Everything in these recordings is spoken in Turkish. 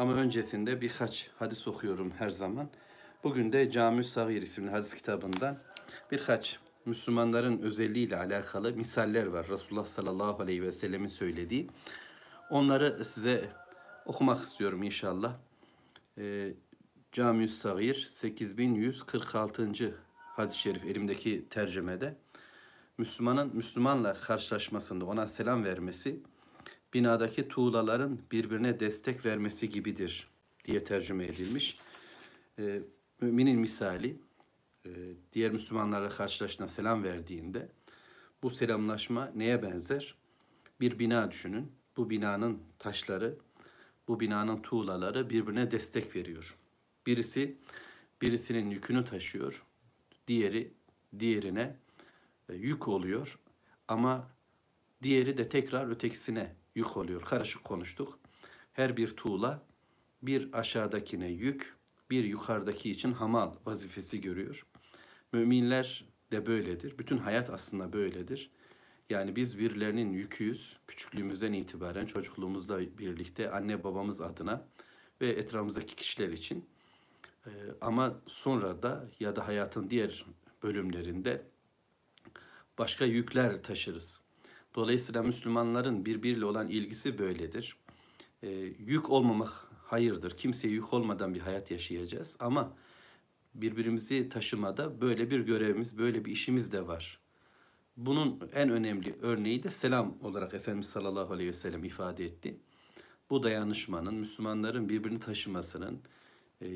Ama öncesinde birkaç hadis okuyorum her zaman. Bugün de Cami-ü Sagir isimli hadis kitabından birkaç Müslümanların özelliğiyle alakalı misaller var. Resulullah sallallahu aleyhi ve sellemin söylediği. Onları size okumak istiyorum inşallah. Cami-ü Sagir 8146. hadis-i şerif elimdeki tercümede. Müslümanın Müslümanla karşılaşmasında ona selam vermesi binadaki tuğlaların birbirine destek vermesi gibidir diye tercüme edilmiş. Ee, müminin misali e, diğer Müslümanlarla karşılaştığında selam verdiğinde bu selamlaşma neye benzer? Bir bina düşünün. Bu binanın taşları, bu binanın tuğlaları birbirine destek veriyor. Birisi birisinin yükünü taşıyor, diğeri diğerine e, yük oluyor ama diğeri de tekrar ötekisine yük oluyor. Karışık konuştuk. Her bir tuğla bir aşağıdakine yük, bir yukarıdaki için hamal vazifesi görüyor. Müminler de böyledir. Bütün hayat aslında böyledir. Yani biz birilerinin yüküyüz. Küçüklüğümüzden itibaren çocukluğumuzla birlikte anne babamız adına ve etrafımızdaki kişiler için. Ee, ama sonra da ya da hayatın diğer bölümlerinde başka yükler taşırız. Dolayısıyla Müslümanların birbiriyle olan ilgisi böyledir. E, yük olmamak hayırdır. Kimseye yük olmadan bir hayat yaşayacağız ama birbirimizi taşımada böyle bir görevimiz, böyle bir işimiz de var. Bunun en önemli örneği de selam olarak Efendimiz sallallahu aleyhi ve sellem ifade etti. Bu dayanışmanın, Müslümanların birbirini taşımasının, e,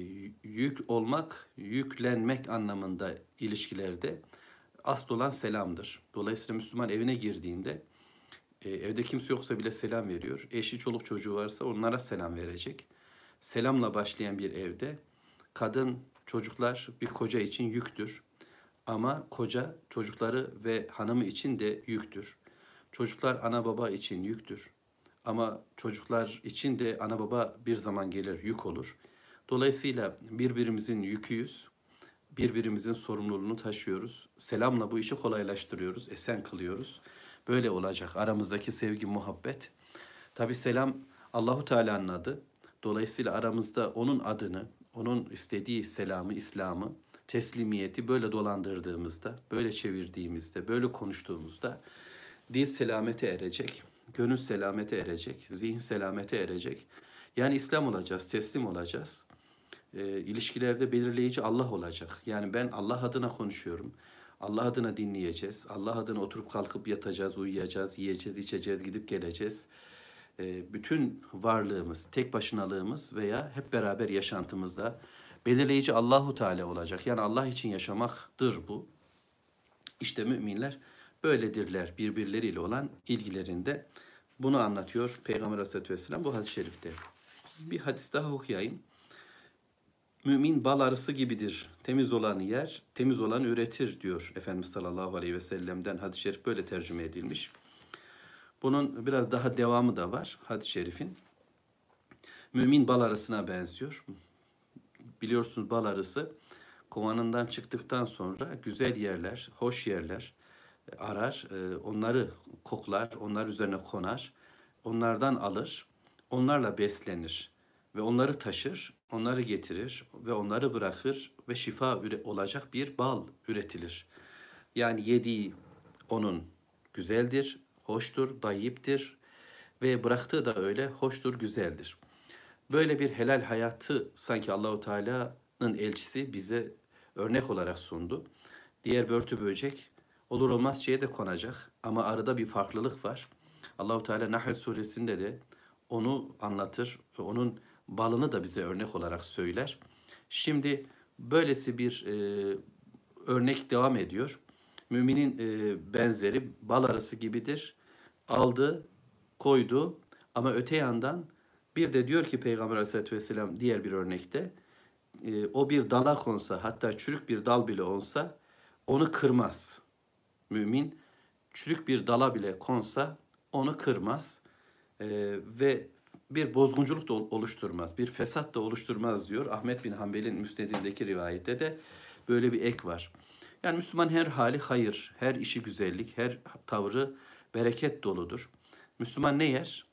yük olmak, yüklenmek anlamında ilişkilerde asıl olan selamdır. Dolayısıyla Müslüman evine girdiğinde e, evde kimse yoksa bile selam veriyor. Eşi, çoluk çocuğu varsa onlara selam verecek. Selamla başlayan bir evde kadın, çocuklar bir koca için yüktür. Ama koca çocukları ve hanımı için de yüktür. Çocuklar ana baba için yüktür. Ama çocuklar için de ana baba bir zaman gelir yük olur. Dolayısıyla birbirimizin yüküyüz birbirimizin sorumluluğunu taşıyoruz. Selamla bu işi kolaylaştırıyoruz, esen kılıyoruz. Böyle olacak aramızdaki sevgi, muhabbet. Tabi selam Allahu Teala'nın adı. Dolayısıyla aramızda onun adını, onun istediği selamı, İslam'ı, teslimiyeti böyle dolandırdığımızda, böyle çevirdiğimizde, böyle konuştuğumuzda dil selamete erecek, gönül selamete erecek, zihin selamete erecek. Yani İslam olacağız, teslim olacağız e, ilişkilerde belirleyici Allah olacak. Yani ben Allah adına konuşuyorum. Allah adına dinleyeceğiz. Allah adına oturup kalkıp yatacağız, uyuyacağız, yiyeceğiz, içeceğiz, gidip geleceğiz. E, bütün varlığımız, tek başınalığımız veya hep beraber yaşantımızda belirleyici Allahu Teala olacak. Yani Allah için yaşamaktır bu. İşte müminler böyledirler birbirleriyle olan ilgilerinde. Bunu anlatıyor Peygamber Aleyhisselatü Vesselam bu hadis-i şerifte. Bir hadis daha okuyayım. Mümin bal arısı gibidir. Temiz olan yer, temiz olan üretir diyor Efendimiz sallallahu aleyhi ve sellem'den hadis-i şerif böyle tercüme edilmiş. Bunun biraz daha devamı da var hadis-i şerifin. Mümin bal arısına benziyor. Biliyorsunuz bal arısı kovanından çıktıktan sonra güzel yerler, hoş yerler arar. E, onları koklar, onlar üzerine konar. Onlardan alır. Onlarla beslenir ve onları taşır, onları getirir ve onları bırakır ve şifa olacak bir bal üretilir. Yani yediği onun güzeldir, hoştur, dayiptir ve bıraktığı da öyle hoştur, güzeldir. Böyle bir helal hayatı sanki Allahu Teala'nın elçisi bize örnek olarak sundu. Diğer börtü böcek olur olmaz şeye de konacak ama arada bir farklılık var. Allahu Teala Nahl suresinde de onu anlatır ve onun balını da bize örnek olarak söyler. Şimdi böylesi bir e, örnek devam ediyor. Müminin e, benzeri bal arası gibidir. Aldı, koydu ama öte yandan bir de diyor ki Peygamber Aleyhisselatü Vesselam diğer bir örnekte e, o bir dala konsa hatta çürük bir dal bile olsa onu kırmaz. Mümin çürük bir dala bile konsa onu kırmaz E, ve bir bozgunculuk da ol- oluşturmaz, bir fesat da oluşturmaz diyor. Ahmet bin Hanbel'in müsnedindeki rivayette de böyle bir ek var. Yani Müslüman her hali hayır, her işi güzellik, her tavrı bereket doludur. Müslüman ne yer?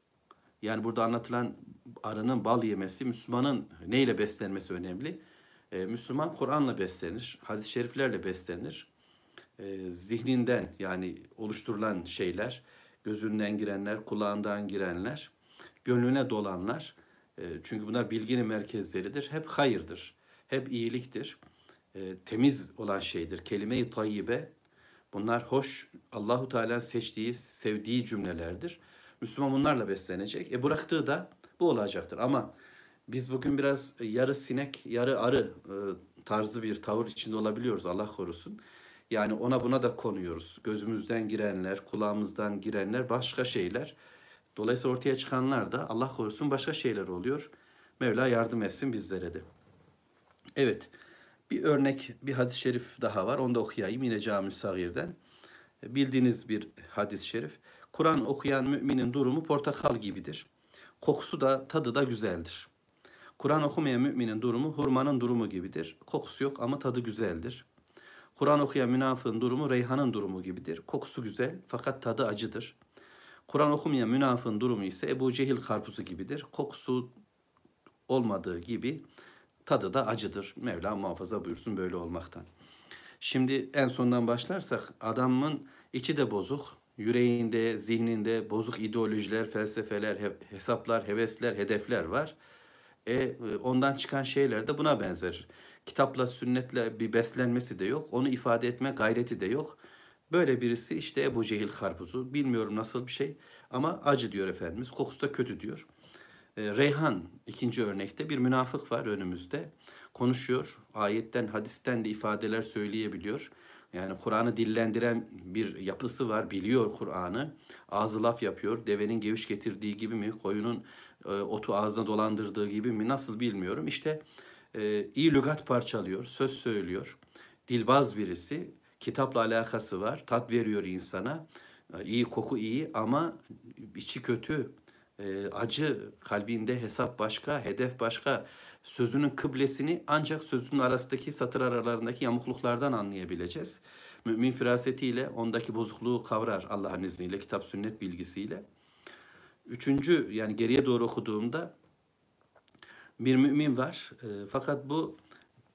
Yani burada anlatılan arının bal yemesi, Müslümanın neyle beslenmesi önemli. Ee, Müslüman Kur'an'la beslenir, hadis-i şeriflerle beslenir. Ee, zihninden yani oluşturulan şeyler, gözünden girenler, kulağından girenler, gönlüne dolanlar. e, çünkü bunlar bilginin merkezleridir. Hep hayırdır, hep iyiliktir. E, temiz olan şeydir. Kelime-i tayyibe bunlar hoş Allahu Teala seçtiği, sevdiği cümlelerdir. Müslüman bunlarla beslenecek. E bıraktığı da bu olacaktır. Ama biz bugün biraz yarı sinek, yarı arı e, tarzı bir tavır içinde olabiliyoruz Allah korusun. Yani ona buna da konuyoruz. Gözümüzden girenler, kulağımızdan girenler başka şeyler. Dolayısıyla ortaya çıkanlar da Allah korusun başka şeyler oluyor. Mevla yardım etsin bizlere de. Evet. Bir örnek, bir hadis-i şerif daha var. Onu da okuyayım yine Cami Sagir'den. Bildiğiniz bir hadis-i şerif. Kur'an okuyan müminin durumu portakal gibidir. Kokusu da tadı da güzeldir. Kur'an okumayan müminin durumu hurmanın durumu gibidir. Kokusu yok ama tadı güzeldir. Kur'an okuyan münafığın durumu reyhanın durumu gibidir. Kokusu güzel fakat tadı acıdır. Kur'an okumayan münafığın durumu ise Ebu Cehil karpuzu gibidir. Kokusu olmadığı gibi tadı da acıdır. Mevla muhafaza buyursun böyle olmaktan. Şimdi en sondan başlarsak adamın içi de bozuk. Yüreğinde, zihninde bozuk ideolojiler, felsefeler, he- hesaplar, hevesler, hedefler var. E, ondan çıkan şeyler de buna benzer. Kitapla, sünnetle bir beslenmesi de yok. Onu ifade etme gayreti de yok. Böyle birisi işte Ebu Cehil karpuzu. Bilmiyorum nasıl bir şey ama acı diyor Efendimiz. Kokusu da kötü diyor. E, Reyhan ikinci örnekte bir münafık var önümüzde. Konuşuyor. Ayetten, hadisten de ifadeler söyleyebiliyor. Yani Kur'an'ı dillendiren bir yapısı var. Biliyor Kur'an'ı. Ağzı laf yapıyor. Devenin geviş getirdiği gibi mi? Koyunun e, otu ağzına dolandırdığı gibi mi? Nasıl bilmiyorum. İşte e, iyi lügat parçalıyor. Söz söylüyor. Dilbaz birisi. Kitapla alakası var. Tat veriyor insana. E, iyi koku iyi ama içi kötü. E, acı kalbinde hesap başka, hedef başka. Sözünün kıblesini ancak sözünün arasındaki satır aralarındaki yamukluklardan anlayabileceğiz. Mümin firasetiyle ondaki bozukluğu kavrar Allah'ın izniyle, kitap sünnet bilgisiyle. Üçüncü yani geriye doğru okuduğumda bir mümin var. E, fakat bu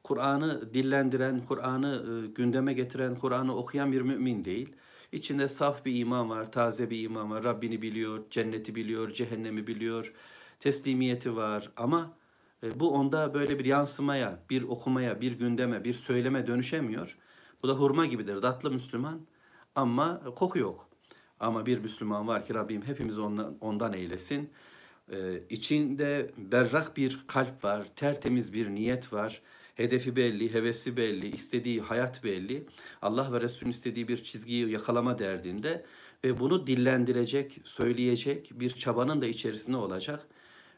Kur'an'ı dillendiren, Kur'an'ı e, gündeme getiren, Kur'an'ı okuyan bir mümin değil. İçinde saf bir iman var, taze bir iman var. Rabbini biliyor, cenneti biliyor, cehennemi biliyor, teslimiyeti var. Ama e, bu onda böyle bir yansımaya, bir okumaya, bir gündeme, bir söyleme dönüşemiyor. Bu da hurma gibidir. Tatlı Müslüman ama koku yok. Ama bir Müslüman var ki Rabbim hepimizi ondan, ondan eylesin. Ee, içinde berrak bir kalp var, tertemiz bir niyet var. Hedefi belli, hevesi belli, istediği hayat belli. Allah ve Resulün istediği bir çizgiyi yakalama derdinde ve bunu dillendirecek, söyleyecek bir çabanın da içerisinde olacak.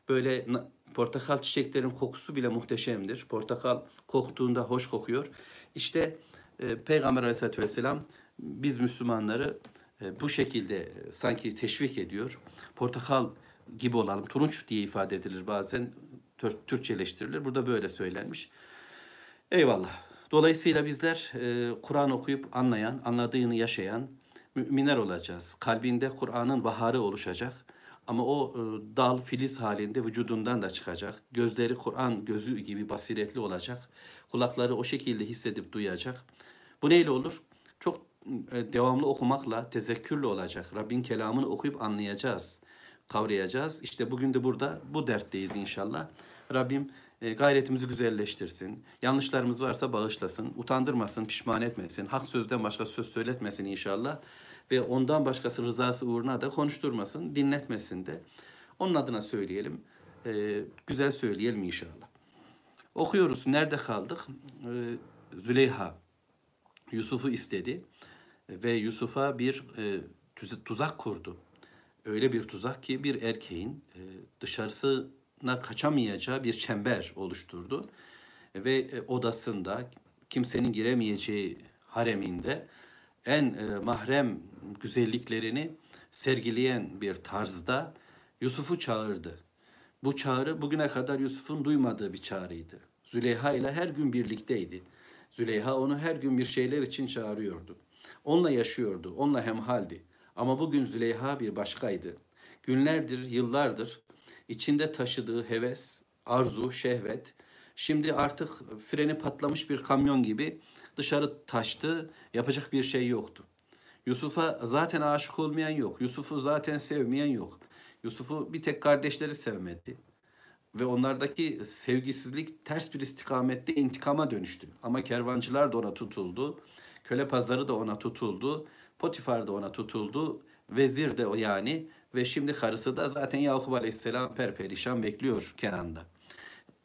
Böyle portakal çiçeklerin kokusu bile muhteşemdir. Portakal koktuğunda hoş kokuyor. İşte e, Peygamber Aleyhisselatü Vesselam biz Müslümanları e, bu şekilde e, sanki teşvik ediyor. Portakal gibi olalım. Turunç diye ifade edilir bazen. Tür- Türkçeleştirilir. Burada böyle söylenmiş. Eyvallah. Dolayısıyla bizler e, Kur'an okuyup anlayan, anladığını yaşayan müminler olacağız. Kalbinde Kur'an'ın baharı oluşacak. Ama o e, dal filiz halinde vücudundan da çıkacak. Gözleri Kur'an gözü gibi basiretli olacak. Kulakları o şekilde hissedip duyacak. Bu neyle olur? Çok e, devamlı okumakla, tezekkürle olacak. Rabbin kelamını okuyup anlayacağız, kavrayacağız. İşte bugün de burada bu dertteyiz inşallah. Rabbim e, gayretimizi güzelleştirsin. Yanlışlarımız varsa bağışlasın. Utandırmasın, pişman etmesin. Hak sözden başka söz söyletmesin inşallah. Ve ondan başkası rızası uğruna da konuşturmasın, dinletmesin de. Onun adına söyleyelim. E, güzel söyleyelim inşallah. Okuyoruz. Nerede kaldık? E, Züleyha Yusuf'u istedi ve Yusuf'a bir e, tuzak kurdu. Öyle bir tuzak ki bir erkeğin e, dışarısına kaçamayacağı bir çember oluşturdu. ve e, odasında kimsenin giremeyeceği hareminde en e, mahrem güzelliklerini sergileyen bir tarzda Yusuf'u çağırdı. Bu çağrı bugüne kadar Yusuf'un duymadığı bir çağrıydı. Züleyha ile her gün birlikteydi. Züleyha onu her gün bir şeyler için çağırıyordu. Onunla yaşıyordu, onunla hemhaldi. Ama bugün Züleyha bir başkaydı. Günlerdir, yıllardır içinde taşıdığı heves, arzu, şehvet, şimdi artık freni patlamış bir kamyon gibi dışarı taştı, yapacak bir şey yoktu. Yusuf'a zaten aşık olmayan yok. Yusuf'u zaten sevmeyen yok. Yusuf'u bir tek kardeşleri sevmedi. Ve onlardaki sevgisizlik ters bir istikamette intikama dönüştü. Ama kervancılar da ona tutuldu. Köle pazarı da ona tutuldu. Potifar da ona tutuldu. Vezir de o yani. Ve şimdi karısı da zaten Yakup Aleyhisselam perperişan bekliyor Kenan'da.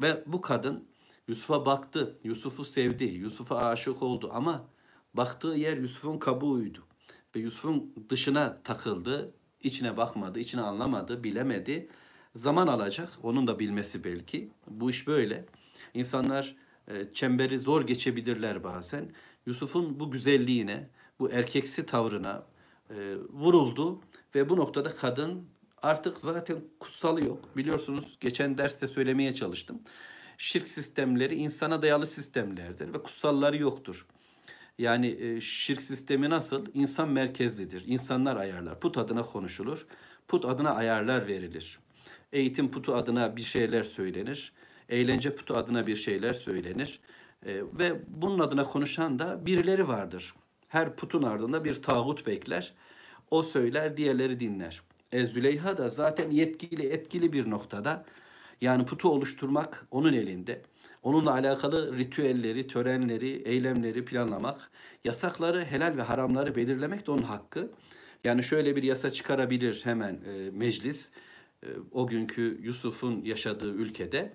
Ve bu kadın Yusuf'a baktı. Yusuf'u sevdi. Yusuf'a aşık oldu ama baktığı yer Yusuf'un kabuğuydu. Ve Yusuf'un dışına takıldı. içine bakmadı, içine anlamadı, bilemedi. Zaman alacak. Onun da bilmesi belki. Bu iş böyle. İnsanlar e, çemberi zor geçebilirler bazen. Yusuf'un bu güzelliğine, bu erkeksi tavrına e, vuruldu ve bu noktada kadın artık zaten kutsalı yok. Biliyorsunuz geçen derste söylemeye çalıştım. Şirk sistemleri insana dayalı sistemlerdir ve kutsalları yoktur. Yani e, şirk sistemi nasıl? İnsan merkezlidir. İnsanlar ayarlar. Put adına konuşulur. Put adına ayarlar verilir. Eğitim putu adına bir şeyler söylenir. Eğlence putu adına bir şeyler söylenir. E, ve bunun adına konuşan da birileri vardır. Her putun ardında bir tağut bekler. O söyler, diğerleri dinler. E, Züleyha da zaten yetkili, etkili bir noktada. Yani putu oluşturmak onun elinde. Onunla alakalı ritüelleri, törenleri, eylemleri planlamak, yasakları, helal ve haramları belirlemek de onun hakkı. Yani şöyle bir yasa çıkarabilir hemen e, meclis e, o günkü Yusuf'un yaşadığı ülkede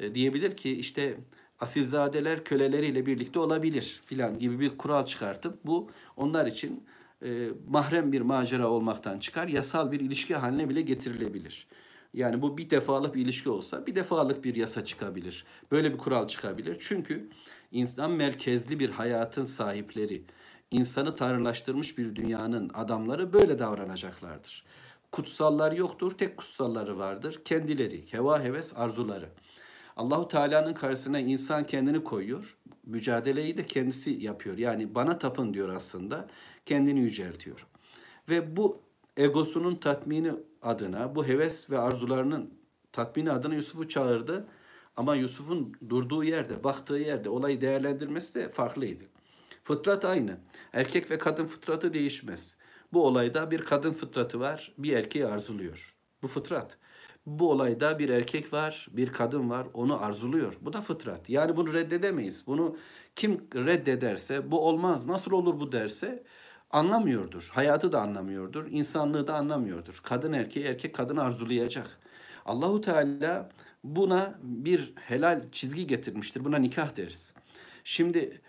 e, diyebilir ki işte asilzadeler köleleriyle birlikte olabilir filan gibi bir kural çıkartıp bu onlar için e, mahrem bir macera olmaktan çıkar, yasal bir ilişki haline bile getirilebilir. Yani bu bir defalık bir ilişki olsa bir defalık bir yasa çıkabilir. Böyle bir kural çıkabilir. Çünkü insan merkezli bir hayatın sahipleri, insanı tanrılaştırmış bir dünyanın adamları böyle davranacaklardır. Kutsallar yoktur, tek kutsalları vardır. Kendileri, heva heves arzuları. Allahu Teala'nın karşısına insan kendini koyuyor. Mücadeleyi de kendisi yapıyor. Yani bana tapın diyor aslında. Kendini yüceltiyor. Ve bu egosunun tatmini adına, bu heves ve arzularının tatmini adına Yusuf'u çağırdı. Ama Yusuf'un durduğu yerde, baktığı yerde olayı değerlendirmesi de farklıydı. Fıtrat aynı. Erkek ve kadın fıtratı değişmez. Bu olayda bir kadın fıtratı var, bir erkeği arzuluyor. Bu fıtrat. Bu olayda bir erkek var, bir kadın var, onu arzuluyor. Bu da fıtrat. Yani bunu reddedemeyiz. Bunu kim reddederse, bu olmaz, nasıl olur bu derse anlamıyordur. Hayatı da anlamıyordur, insanlığı da anlamıyordur. Kadın erkeği, erkek kadını arzulayacak. Allahu Teala buna bir helal çizgi getirmiştir. Buna nikah deriz. Şimdi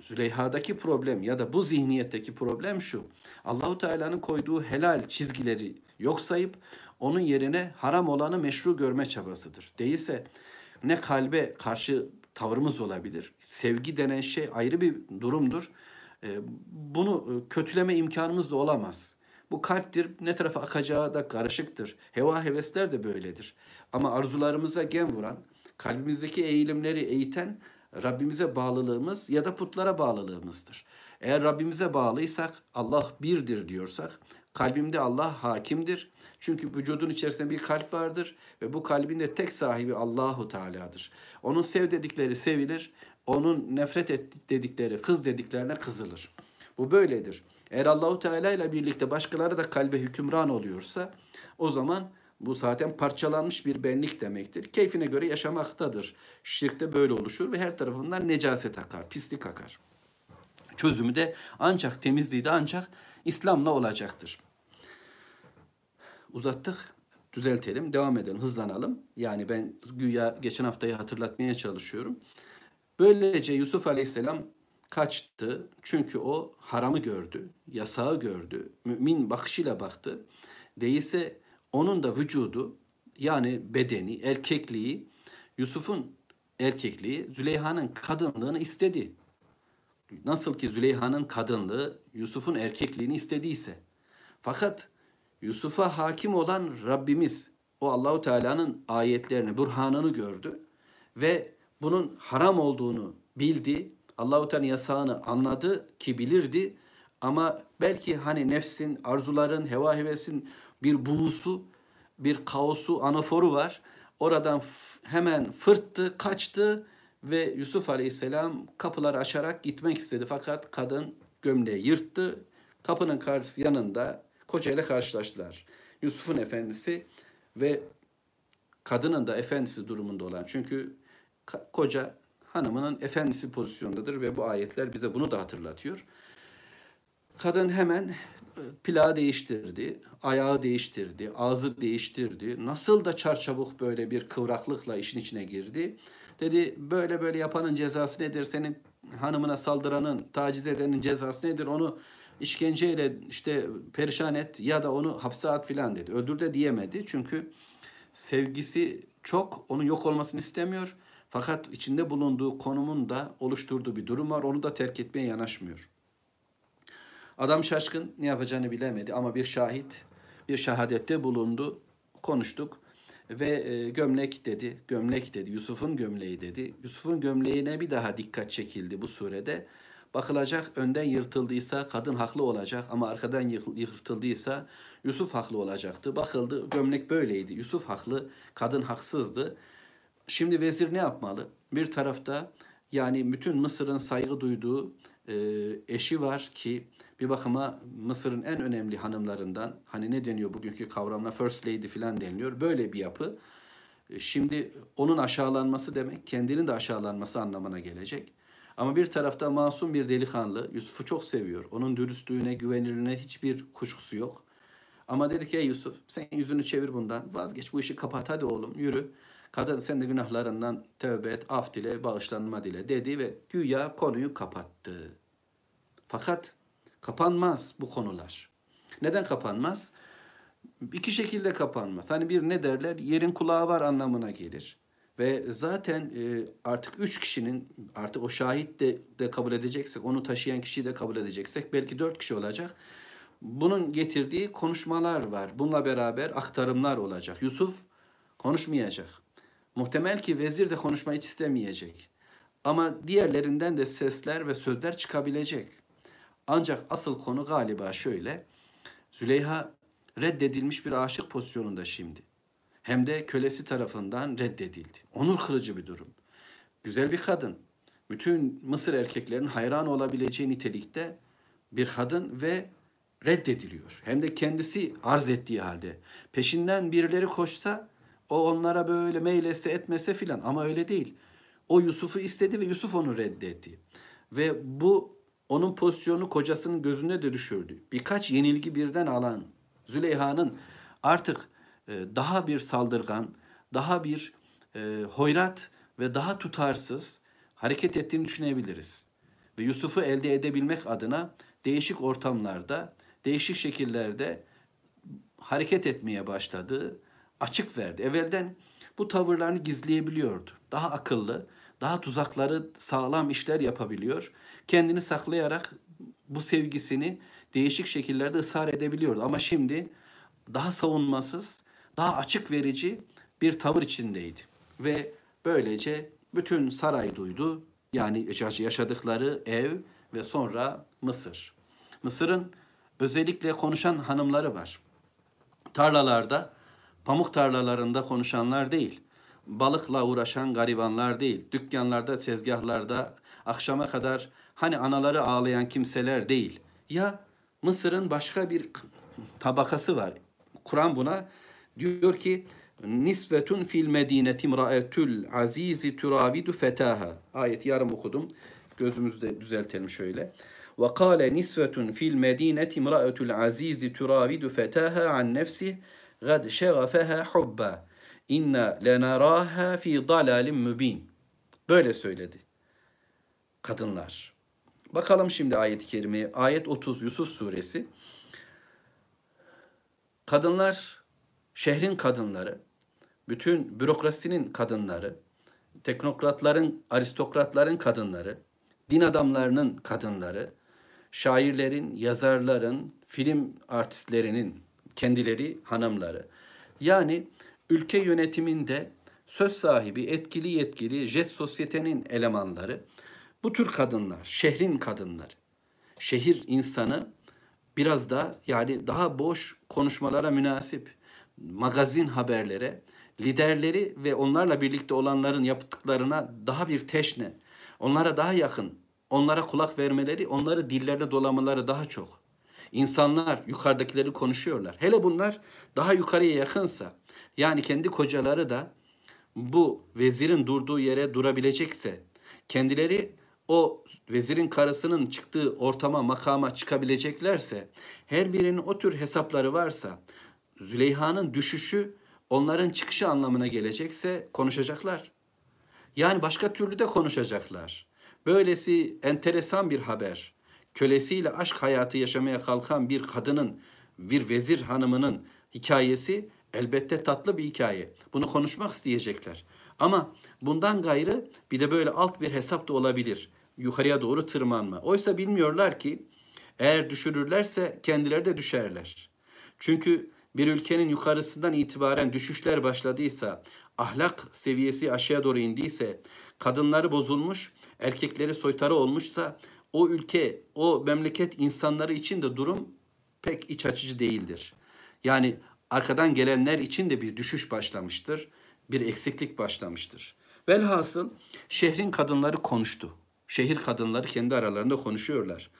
Züleyha'daki problem ya da bu zihniyetteki problem şu. Allahu Teala'nın koyduğu helal çizgileri yok sayıp onun yerine haram olanı meşru görme çabasıdır. Değilse ne kalbe karşı tavrımız olabilir. Sevgi denen şey ayrı bir durumdur. Ee, bunu e, kötüleme imkanımız da olamaz. Bu kalptir, ne tarafa akacağı da karışıktır. Heva hevesler de böyledir. Ama arzularımıza gen vuran, kalbimizdeki eğilimleri eğiten Rabbimize bağlılığımız ya da putlara bağlılığımızdır. Eğer Rabbimize bağlıysak, Allah birdir diyorsak, kalbimde Allah hakimdir. Çünkü vücudun içerisinde bir kalp vardır ve bu kalbin de tek sahibi Allahu Teala'dır. Onun sev dedikleri sevilir, onun nefret et dedikleri, kız dediklerine kızılır. Bu böyledir. Eğer Allahu Teala ile birlikte başkaları da kalbe hükümran oluyorsa o zaman bu zaten parçalanmış bir benlik demektir. Keyfine göre yaşamaktadır. Şirkte böyle oluşur ve her tarafından necaset akar, pislik akar. Çözümü de ancak temizliği de ancak İslam'la olacaktır. Uzattık. Düzeltelim, devam edelim, hızlanalım. Yani ben güya geçen haftayı hatırlatmaya çalışıyorum. Böylece Yusuf Aleyhisselam kaçtı. Çünkü o haramı gördü, yasağı gördü, mümin bakışıyla baktı. Değilse onun da vücudu yani bedeni, erkekliği Yusuf'un erkekliği Züleyha'nın kadınlığını istedi. Nasıl ki Züleyha'nın kadınlığı Yusuf'un erkekliğini istediyse. Fakat Yusuf'a hakim olan Rabbimiz o Allahu Teala'nın ayetlerini, burhanını gördü ve bunun haram olduğunu bildi. Allahu Teala yasağını anladı ki bilirdi ama belki hani nefsin, arzuların, heva hevesin bir buğusu, bir kaosu, anaforu var. Oradan hemen fırttı, kaçtı ve Yusuf Aleyhisselam kapıları açarak gitmek istedi. Fakat kadın gömleği yırttı. Kapının karşısı yanında kocayla karşılaştılar. Yusuf'un efendisi ve kadının da efendisi durumunda olan. Çünkü koca hanımının efendisi pozisyondadır ve bu ayetler bize bunu da hatırlatıyor. Kadın hemen e, plağı değiştirdi, ayağı değiştirdi, ağzı değiştirdi. Nasıl da çarçabuk böyle bir kıvraklıkla işin içine girdi. Dedi böyle böyle yapanın cezası nedir? Senin hanımına saldıranın, taciz edenin cezası nedir? Onu işkenceyle işte perişan et ya da onu hapse at filan dedi. Öldür de diyemedi. Çünkü sevgisi çok, onun yok olmasını istemiyor. Fakat içinde bulunduğu konumun da oluşturduğu bir durum var. Onu da terk etmeye yanaşmıyor. Adam şaşkın ne yapacağını bilemedi ama bir şahit bir şehadette bulundu. Konuştuk ve e, gömlek dedi. Gömlek dedi. Yusuf'un gömleği dedi. Yusuf'un gömleğine bir daha dikkat çekildi bu surede. Bakılacak önden yırtıldıysa kadın haklı olacak ama arkadan yırtıldıysa Yusuf haklı olacaktı. Bakıldı gömlek böyleydi. Yusuf haklı, kadın haksızdı. Şimdi vezir ne yapmalı? Bir tarafta yani bütün Mısır'ın saygı duyduğu e, eşi var ki bir bakıma Mısır'ın en önemli hanımlarından hani ne deniyor bugünkü kavramla first lady falan deniliyor. Böyle bir yapı. E, şimdi onun aşağılanması demek kendinin de aşağılanması anlamına gelecek. Ama bir tarafta masum bir delikanlı Yusuf'u çok seviyor. Onun dürüstlüğüne, güvenilirliğine hiçbir kuşkusu yok. Ama dedi ki ey Yusuf sen yüzünü çevir bundan. Vazgeç bu işi kapat hadi oğlum yürü. Kadın sen de günahlarından tövbe et, af dile, bağışlanma dile dedi ve güya konuyu kapattı. Fakat kapanmaz bu konular. Neden kapanmaz? İki şekilde kapanmaz. Hani bir ne derler? Yerin kulağı var anlamına gelir. Ve zaten e, artık üç kişinin artık o şahit de, de kabul edeceksek, onu taşıyan kişiyi de kabul edeceksek belki dört kişi olacak. Bunun getirdiği konuşmalar var. Bununla beraber aktarımlar olacak. Yusuf konuşmayacak. Muhtemel ki vezir de konuşmayı hiç istemeyecek. Ama diğerlerinden de sesler ve sözler çıkabilecek. Ancak asıl konu galiba şöyle. Züleyha reddedilmiş bir aşık pozisyonunda şimdi hem de kölesi tarafından reddedildi. Onur kırıcı bir durum. Güzel bir kadın. Bütün Mısır erkeklerinin hayran olabileceği nitelikte bir kadın ve reddediliyor. Hem de kendisi arz ettiği halde. Peşinden birileri koşsa o onlara böyle meylese etmese filan ama öyle değil. O Yusuf'u istedi ve Yusuf onu reddetti. Ve bu onun pozisyonu kocasının gözüne de düşürdü. Birkaç yenilgi birden alan Züleyha'nın artık e, daha bir saldırgan, daha bir e, hoyrat ve daha tutarsız hareket ettiğini düşünebiliriz. Ve Yusuf'u elde edebilmek adına değişik ortamlarda, değişik şekillerde hareket etmeye başladı, açık verdi. Evvelden bu tavırlarını gizleyebiliyordu. Daha akıllı, daha tuzakları sağlam işler yapabiliyor. Kendini saklayarak bu sevgisini değişik şekillerde ısrar edebiliyordu. Ama şimdi daha savunmasız, daha açık verici bir tavır içindeydi. Ve böylece bütün saray duydu. Yani yaşadıkları ev ve sonra Mısır. Mısır'ın özellikle konuşan hanımları var. Tarlalarda, pamuk tarlalarında konuşanlar değil. Balıkla uğraşan garibanlar değil. Dükkanlarda, tezgahlarda akşama kadar hani anaları ağlayan kimseler değil. Ya Mısır'ın başka bir tabakası var. Kur'an buna Diyor ki nisvetun fil medineti imraetül azizi turavidu fetaha. Ayet yarım okudum. Gözümüzde düzeltelim şöyle. Ve kâle nisvetun fil medineti imraetül azizi turavidu fetaha an nefsi gad şegafeha hubba. İnna lenaraha fi dalalim mübin. Böyle söyledi. Kadınlar. Bakalım şimdi ayet-i kerimeye. Ayet 30 Yusuf suresi. Kadınlar şehrin kadınları, bütün bürokrasinin kadınları, teknokratların, aristokratların kadınları, din adamlarının kadınları, şairlerin, yazarların, film artistlerinin kendileri hanımları. Yani ülke yönetiminde söz sahibi, etkili yetkili jet sosyetenin elemanları bu tür kadınlar, şehrin kadınları. Şehir insanı biraz da yani daha boş konuşmalara münasip, magazin haberlere, liderleri ve onlarla birlikte olanların yaptıklarına daha bir teşne, onlara daha yakın, onlara kulak vermeleri, onları dillerine dolamaları daha çok. İnsanlar yukarıdakileri konuşuyorlar. Hele bunlar daha yukarıya yakınsa, yani kendi kocaları da bu vezirin durduğu yere durabilecekse, kendileri o vezirin karısının çıktığı ortama, makama çıkabileceklerse, her birinin o tür hesapları varsa, Züleyha'nın düşüşü onların çıkışı anlamına gelecekse konuşacaklar. Yani başka türlü de konuşacaklar. Böylesi enteresan bir haber. Kölesiyle aşk hayatı yaşamaya kalkan bir kadının, bir vezir hanımının hikayesi elbette tatlı bir hikaye. Bunu konuşmak isteyecekler. Ama bundan gayrı bir de böyle alt bir hesap da olabilir. Yukarıya doğru tırmanma. Oysa bilmiyorlar ki eğer düşürürlerse kendileri de düşerler. Çünkü bir ülkenin yukarısından itibaren düşüşler başladıysa, ahlak seviyesi aşağıya doğru indiyse, kadınları bozulmuş, erkekleri soytarı olmuşsa o ülke, o memleket insanları için de durum pek iç açıcı değildir. Yani arkadan gelenler için de bir düşüş başlamıştır, bir eksiklik başlamıştır. Velhasıl şehrin kadınları konuştu. Şehir kadınları kendi aralarında konuşuyorlar.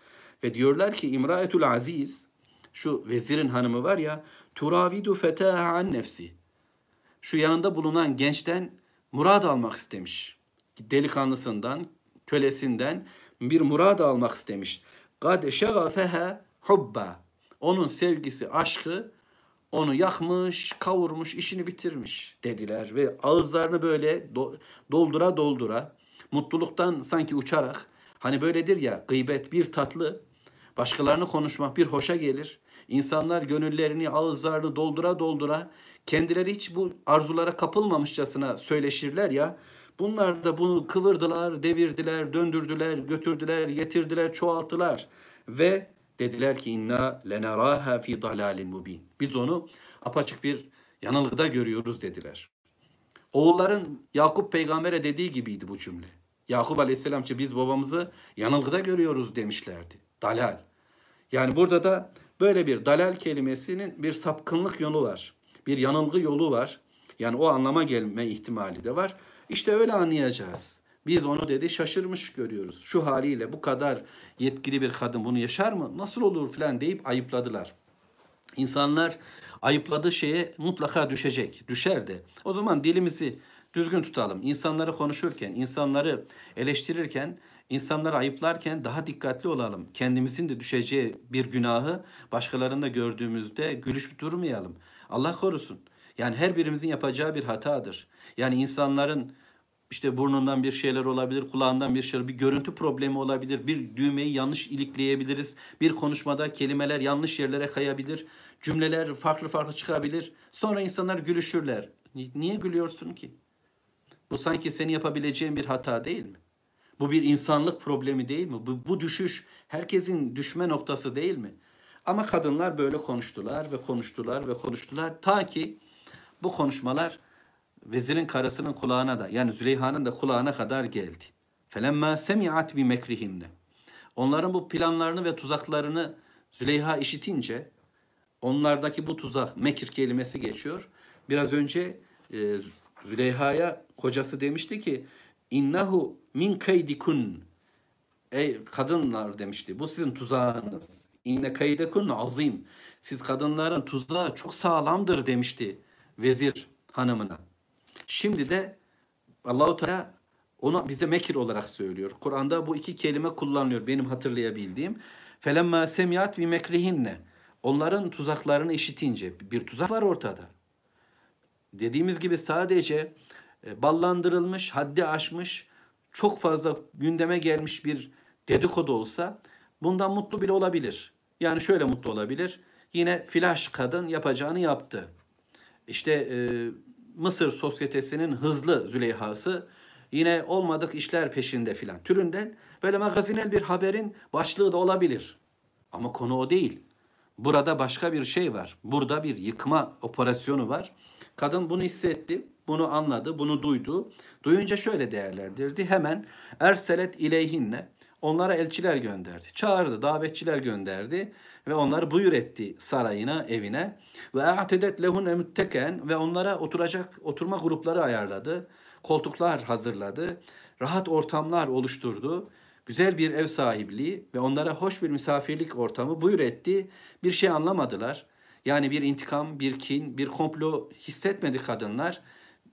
Ve diyorlar ki İmraetul Aziz, şu vezirin hanımı var ya, turavidu fetaha an nefsi. Şu yanında bulunan gençten murad almak istemiş. Delikanlısından, kölesinden bir murad almak istemiş. Kad şagafeha hubba. Onun sevgisi, aşkı onu yakmış, kavurmuş, işini bitirmiş dediler ve ağızlarını böyle doldura doldura mutluluktan sanki uçarak hani böyledir ya gıybet bir tatlı başkalarını konuşmak bir hoşa gelir. İnsanlar gönüllerini, ağızlarını doldura doldura kendileri hiç bu arzulara kapılmamışçasına söyleşirler ya. Bunlar da bunu kıvırdılar, devirdiler, döndürdüler, götürdüler, getirdiler, çoğalttılar ve dediler ki inna lenaraha fi dalalin mubin. Biz onu apaçık bir yanılgıda görüyoruz dediler. Oğulların Yakup peygambere dediği gibiydi bu cümle. Yakup aleyhisselam biz babamızı yanılgıda görüyoruz demişlerdi. Dalal. Yani burada da böyle bir dalal kelimesinin bir sapkınlık yolu var. Bir yanılgı yolu var. Yani o anlama gelme ihtimali de var. İşte öyle anlayacağız. Biz onu dedi şaşırmış görüyoruz. Şu haliyle bu kadar yetkili bir kadın bunu yaşar mı? Nasıl olur filan deyip ayıpladılar. İnsanlar ayıpladığı şeye mutlaka düşecek. Düşer de. O zaman dilimizi düzgün tutalım. İnsanları konuşurken, insanları eleştirirken, insanları ayıplarken daha dikkatli olalım. Kendimizin de düşeceği bir günahı başkalarında gördüğümüzde gülüş durmayalım. Allah korusun. Yani her birimizin yapacağı bir hatadır. Yani insanların işte burnundan bir şeyler olabilir, kulağından bir şeyler, bir görüntü problemi olabilir, bir düğmeyi yanlış ilikleyebiliriz, bir konuşmada kelimeler yanlış yerlere kayabilir, cümleler farklı farklı çıkabilir. Sonra insanlar gülüşürler. Niye gülüyorsun ki? Bu sanki seni yapabileceğin bir hata değil mi? Bu bir insanlık problemi değil mi? Bu, bu düşüş herkesin düşme noktası değil mi? Ama kadınlar böyle konuştular ve konuştular ve konuştular ta ki bu konuşmalar vezirin karısının kulağına da yani Züleyha'nın da kulağına kadar geldi. Felemma semi'at bi mekrihinne. Onların bu planlarını ve tuzaklarını Züleyha işitince onlardaki bu tuzak mekir kelimesi geçiyor. Biraz önce e, Züleyha'ya kocası demişti ki innahu min kaydikun ey kadınlar demişti. Bu sizin tuzağınız. İnne kaydekun azim. Siz kadınların tuzağı çok sağlamdır demişti vezir hanımına. Şimdi de Allahu Teala onu bize mekir olarak söylüyor. Kur'an'da bu iki kelime kullanılıyor benim hatırlayabildiğim. Felemma semiyat bi mekrihinne. Onların tuzaklarını işitince bir tuzak var ortada. Dediğimiz gibi sadece e, ballandırılmış, haddi aşmış, çok fazla gündeme gelmiş bir dedikodu olsa bundan mutlu bile olabilir. Yani şöyle mutlu olabilir. Yine flash kadın yapacağını yaptı. İşte e, Mısır sosyetesinin hızlı Züleyha'sı yine olmadık işler peşinde filan türünden böyle magazinel bir haberin başlığı da olabilir. Ama konu o değil. Burada başka bir şey var. Burada bir yıkma operasyonu var. Kadın bunu hissetti, bunu anladı, bunu duydu. Duyunca şöyle değerlendirdi. Hemen erselet ileyhinne onlara elçiler gönderdi. Çağırdı, davetçiler gönderdi ve onları buyur etti sarayına, evine. Ve a'tedet lehun mütteken ve onlara oturacak oturma grupları ayarladı. Koltuklar hazırladı. Rahat ortamlar oluşturdu. Güzel bir ev sahipliği ve onlara hoş bir misafirlik ortamı buyur etti. Bir şey anlamadılar. Yani bir intikam, bir kin, bir komplo hissetmedi kadınlar.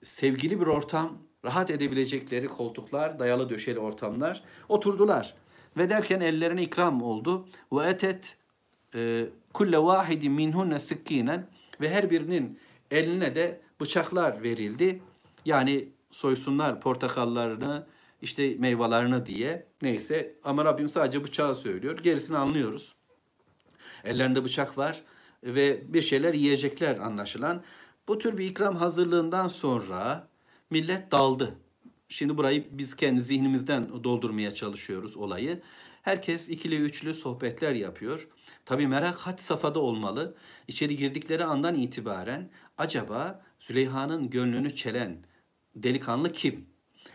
Sevgili bir ortam, rahat edebilecekleri koltuklar, dayalı döşeli ortamlar oturdular. Ve derken ellerine ikram oldu. Ve etet kulle vahidi minhunne sikkinen ve her birinin eline de bıçaklar verildi. Yani soysunlar portakallarını, işte meyvelerini diye. Neyse ama Rabbim sadece bıçağı söylüyor. Gerisini anlıyoruz. Ellerinde bıçak var ve bir şeyler yiyecekler anlaşılan. Bu tür bir ikram hazırlığından sonra millet daldı. Şimdi burayı biz kendi zihnimizden doldurmaya çalışıyoruz olayı. Herkes ikili üçlü sohbetler yapıyor. Tabi merak had safhada olmalı. İçeri girdikleri andan itibaren acaba Züleyha'nın gönlünü çelen delikanlı kim?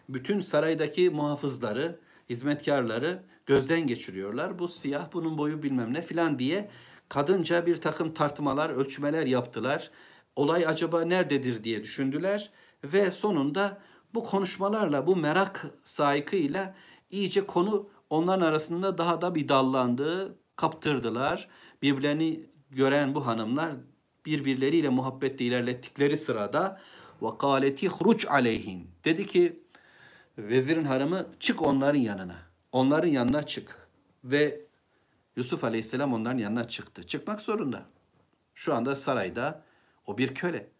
Bütün saraydaki muhafızları, hizmetkarları gözden geçiriyorlar. Bu siyah, bunun boyu bilmem ne filan diye kadınca bir takım tartmalar, ölçmeler yaptılar. Olay acaba nerededir diye düşündüler ve sonunda bu konuşmalarla, bu merak saykıyla iyice konu onların arasında daha da bir dallandı, kaptırdılar. Birbirlerini gören bu hanımlar birbirleriyle muhabbette ilerlettikleri sırada ve hruç aleyhin dedi ki vezirin hanımı çık onların yanına. Onların yanına çık. Ve Yusuf Aleyhisselam onların yanına çıktı. Çıkmak zorunda. Şu anda sarayda o bir köle.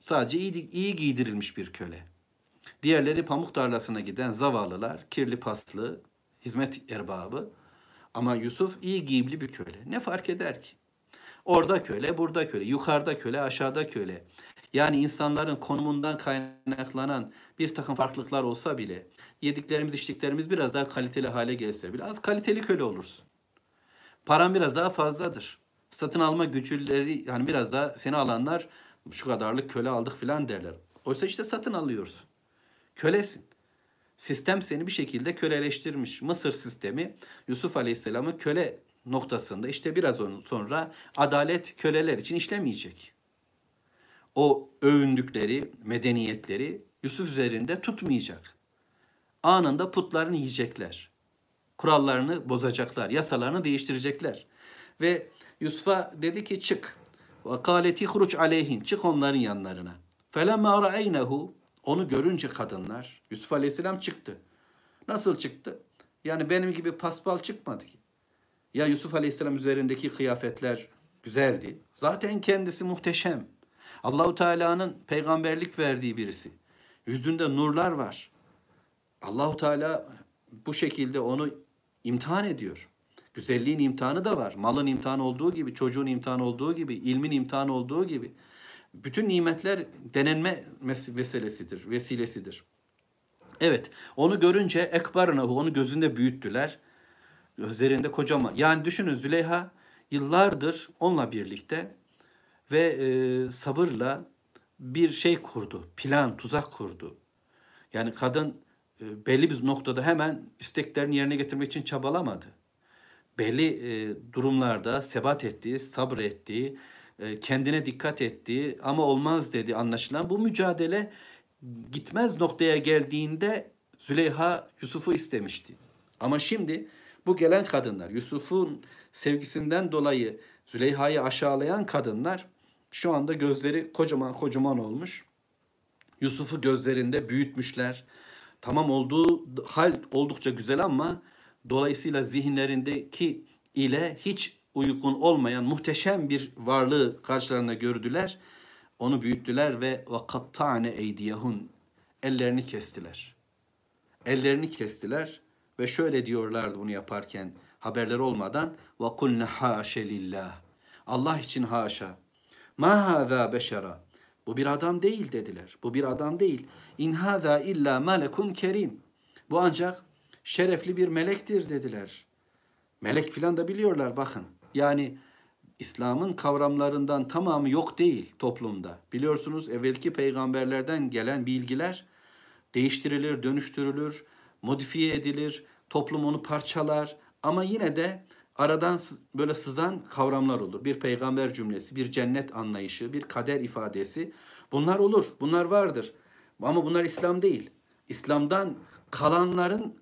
Sadece iyi, iyi giydirilmiş bir köle. Diğerleri pamuk tarlasına giden zavallılar, kirli paslı, hizmet erbabı. Ama Yusuf iyi giyimli bir köle. Ne fark eder ki? Orada köle, burada köle, yukarıda köle, aşağıda köle. Yani insanların konumundan kaynaklanan bir takım farklılıklar olsa bile, yediklerimiz, içtiklerimiz biraz daha kaliteli hale gelse bile az kaliteli köle olursun. Paran biraz daha fazladır. Satın alma güçleri yani biraz daha seni alanlar şu kadarlık köle aldık filan derler. Oysa işte satın alıyorsun. Kölesin. Sistem seni bir şekilde köleleştirmiş. Mısır sistemi Yusuf Aleyhisselam'ı köle noktasında işte biraz sonra adalet köleler için işlemeyecek. O övündükleri medeniyetleri Yusuf üzerinde tutmayacak. Anında putlarını yiyecekler. Kurallarını bozacaklar, yasalarını değiştirecekler. Ve Yusuf'a dedi ki çık. Ve kâleti huruç aleyhin. Çık onların yanlarına. Felemâ ra'eynehu. Onu görünce kadınlar, Yusuf Aleyhisselam çıktı. Nasıl çıktı? Yani benim gibi paspal çıkmadı ki. Ya Yusuf Aleyhisselam üzerindeki kıyafetler güzeldi. Zaten kendisi muhteşem. Allahu Teala'nın peygamberlik verdiği birisi. Yüzünde nurlar var. Allahu Teala bu şekilde onu imtihan ediyor. Güzelliğin imtihanı da var. Malın imtihanı olduğu gibi, çocuğun imtihanı olduğu gibi, ilmin imtihanı olduğu gibi. Bütün nimetler denenme meselesidir, vesilesidir. Evet, onu görünce ekbarnahu, onu gözünde büyüttüler. Gözlerinde kocaman. Yani düşünün Züleyha yıllardır onunla birlikte ve e, sabırla bir şey kurdu, plan, tuzak kurdu. Yani kadın e, belli bir noktada hemen isteklerini yerine getirmek için çabalamadı. Belli e, durumlarda sebat ettiği, sabrettiği, kendine dikkat ettiği ama olmaz dedi anlaşılan. Bu mücadele gitmez noktaya geldiğinde Züleyha Yusuf'u istemişti. Ama şimdi bu gelen kadınlar, Yusuf'un sevgisinden dolayı Züleyha'yı aşağılayan kadınlar şu anda gözleri kocaman kocaman olmuş. Yusuf'u gözlerinde büyütmüşler. Tamam olduğu hal oldukça güzel ama dolayısıyla zihinlerindeki ile hiç uygun olmayan muhteşem bir varlığı karşılarında gördüler. Onu büyüttüler ve vakattane eydiyehun ellerini kestiler. Ellerini kestiler ve şöyle diyorlardı bunu yaparken haberleri olmadan ve kulne haşe. Allah için haşa. Ma hâzâ beşera. Bu bir adam değil dediler. Bu bir adam değil. İn hâzâ illa melekun kerim. Bu ancak şerefli bir melektir dediler. Melek filan da biliyorlar bakın. Yani İslam'ın kavramlarından tamamı yok değil toplumda. Biliyorsunuz evvelki peygamberlerden gelen bilgiler değiştirilir, dönüştürülür, modifiye edilir, toplum onu parçalar ama yine de aradan böyle sızan kavramlar olur. Bir peygamber cümlesi, bir cennet anlayışı, bir kader ifadesi. Bunlar olur, bunlar vardır. Ama bunlar İslam değil. İslam'dan kalanların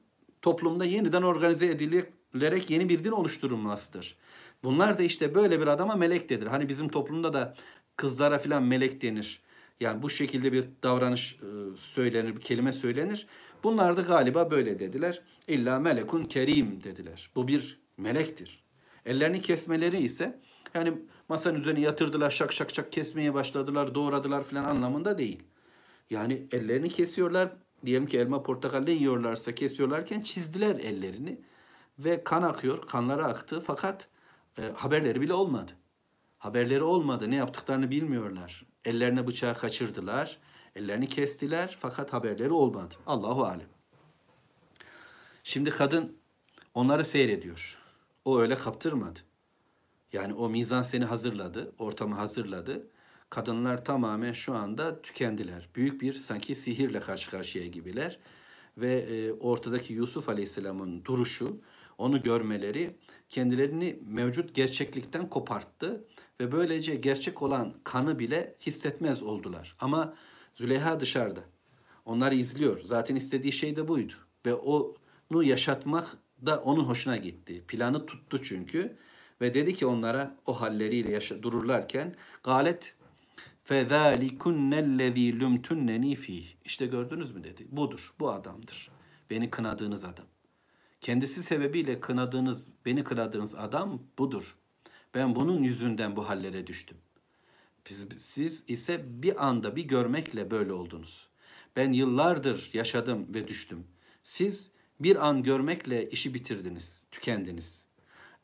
toplumda yeniden organize edilerek yeni bir din oluşturulmasıdır. Bunlar da işte böyle bir adama melek denir. Hani bizim toplumda da kızlara filan melek denir. Yani bu şekilde bir davranış e, söylenir, bir kelime söylenir. Bunlar da galiba böyle dediler. İlla melekun kerim dediler. Bu bir melektir. Ellerini kesmeleri ise yani masanın üzerine yatırdılar, şak şak şak kesmeye başladılar, doğradılar filan anlamında değil. Yani ellerini kesiyorlar. Diyelim ki elma portakal yiyorlarsa kesiyorlarken çizdiler ellerini ve kan akıyor, kanları aktı fakat e, haberleri bile olmadı. Haberleri olmadı. Ne yaptıklarını bilmiyorlar. Ellerine bıçağı kaçırdılar. Ellerini kestiler fakat haberleri olmadı. Allahu alem. Şimdi kadın onları seyrediyor. O öyle kaptırmadı. Yani o mizan seni hazırladı, ortamı hazırladı. Kadınlar tamamen şu anda tükendiler. Büyük bir sanki sihirle karşı karşıya gibiler. Ve e, ortadaki Yusuf Aleyhisselam'ın duruşu, onu görmeleri kendilerini mevcut gerçeklikten koparttı ve böylece gerçek olan kanı bile hissetmez oldular. Ama Züleyha dışarıda. Onları izliyor. Zaten istediği şey de buydu. Ve onu yaşatmak da onun hoşuna gitti. Planı tuttu çünkü. Ve dedi ki onlara o halleriyle yaşa, dururlarken galet فَذَٰلِكُنَّ الَّذ۪ي لُمْتُنَّن۪ي ف۪يهِ İşte gördünüz mü dedi. Budur, bu adamdır. Beni kınadığınız adam. Kendisi sebebiyle kınadığınız, beni kınadığınız adam budur. Ben bunun yüzünden bu hallere düştüm. Siz, siz ise bir anda bir görmekle böyle oldunuz. Ben yıllardır yaşadım ve düştüm. Siz bir an görmekle işi bitirdiniz, tükendiniz.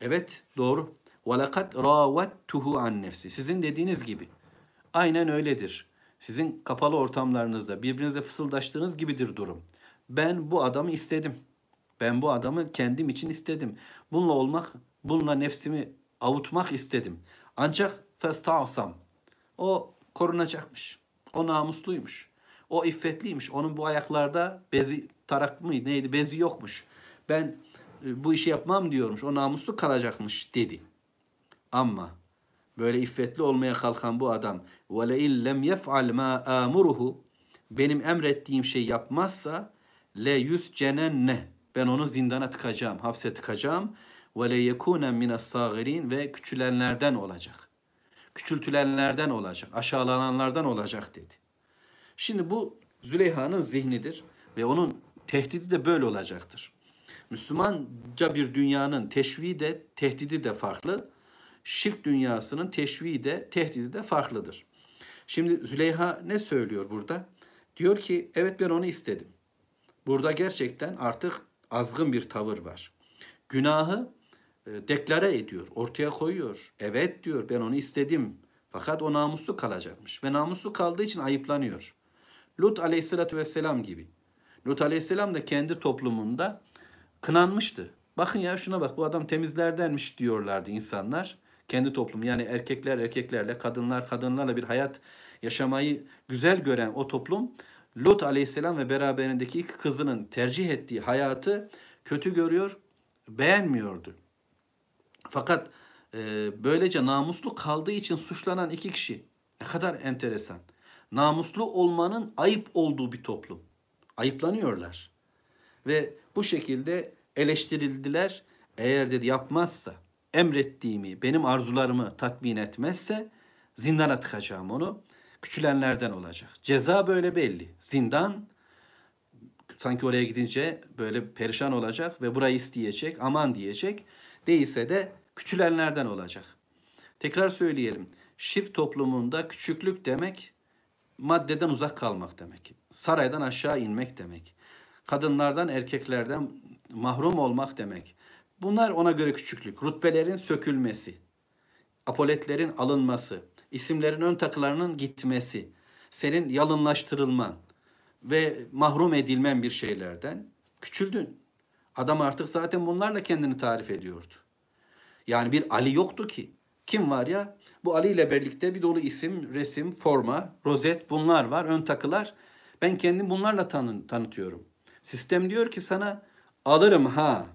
Evet, doğru. وَلَقَدْ رَاوَتْتُهُ عَنْ nefsi. Sizin dediğiniz gibi. Aynen öyledir. Sizin kapalı ortamlarınızda birbirinize fısıldaştığınız gibidir durum. Ben bu adamı istedim. Ben bu adamı kendim için istedim. Bununla olmak, bununla nefsimi avutmak istedim. Ancak festasam. O korunacakmış. O namusluymuş. O iffetliymiş. Onun bu ayaklarda bezi tarak mı neydi bezi yokmuş. Ben e, bu işi yapmam diyormuş. O namuslu kalacakmış dedi. Ama böyle iffetli olmaya kalkan bu adam ve in lem yef'al ma amuruhu benim emrettiğim şey yapmazsa le yuscenenne ben onu zindana tıkacağım, hapse tıkacağım. Ve le yekûnen mines sâgirin ve küçülenlerden olacak. Küçültülenlerden olacak, aşağılananlardan olacak dedi. Şimdi bu Züleyha'nın zihnidir ve onun tehdidi de böyle olacaktır. Müslümanca bir dünyanın teşviği de tehdidi de farklı. Şirk dünyasının teşviği de tehdidi de farklıdır. Şimdi Züleyha ne söylüyor burada? Diyor ki evet ben onu istedim. Burada gerçekten artık azgın bir tavır var. Günahı e, deklare ediyor, ortaya koyuyor. Evet diyor ben onu istedim. Fakat o namuslu kalacakmış. Ve namuslu kaldığı için ayıplanıyor. Lut aleyhissalatü vesselam gibi. Lut aleyhisselam da kendi toplumunda kınanmıştı. Bakın ya şuna bak bu adam temizlerdenmiş diyorlardı insanlar. Kendi toplumu yani erkekler erkeklerle, kadınlar kadınlarla bir hayat yaşamayı güzel gören o toplum Lut aleyhisselam ve beraberindeki iki kızının tercih ettiği hayatı kötü görüyor, beğenmiyordu. Fakat e, böylece namuslu kaldığı için suçlanan iki kişi ne kadar enteresan. Namuslu olmanın ayıp olduğu bir toplum. Ayıplanıyorlar. Ve bu şekilde eleştirildiler. Eğer dedi yapmazsa, emrettiğimi, benim arzularımı tatmin etmezse zindana tıkacağım onu küçülenlerden olacak. Ceza böyle belli. Zindan sanki oraya gidince böyle perişan olacak ve burayı isteyecek, aman diyecek. Değilse de küçülenlerden olacak. Tekrar söyleyelim. Şirk toplumunda küçüklük demek maddeden uzak kalmak demek. Saraydan aşağı inmek demek. Kadınlardan, erkeklerden mahrum olmak demek. Bunlar ona göre küçüklük. Rütbelerin sökülmesi, apoletlerin alınması, isimlerin ön takılarının gitmesi, senin yalınlaştırılman ve mahrum edilmen bir şeylerden küçüldün. Adam artık zaten bunlarla kendini tarif ediyordu. Yani bir Ali yoktu ki. Kim var ya? Bu Ali ile birlikte bir dolu isim, resim, forma, rozet bunlar var, ön takılar. Ben kendim bunlarla tanı tanıtıyorum. Sistem diyor ki sana alırım ha.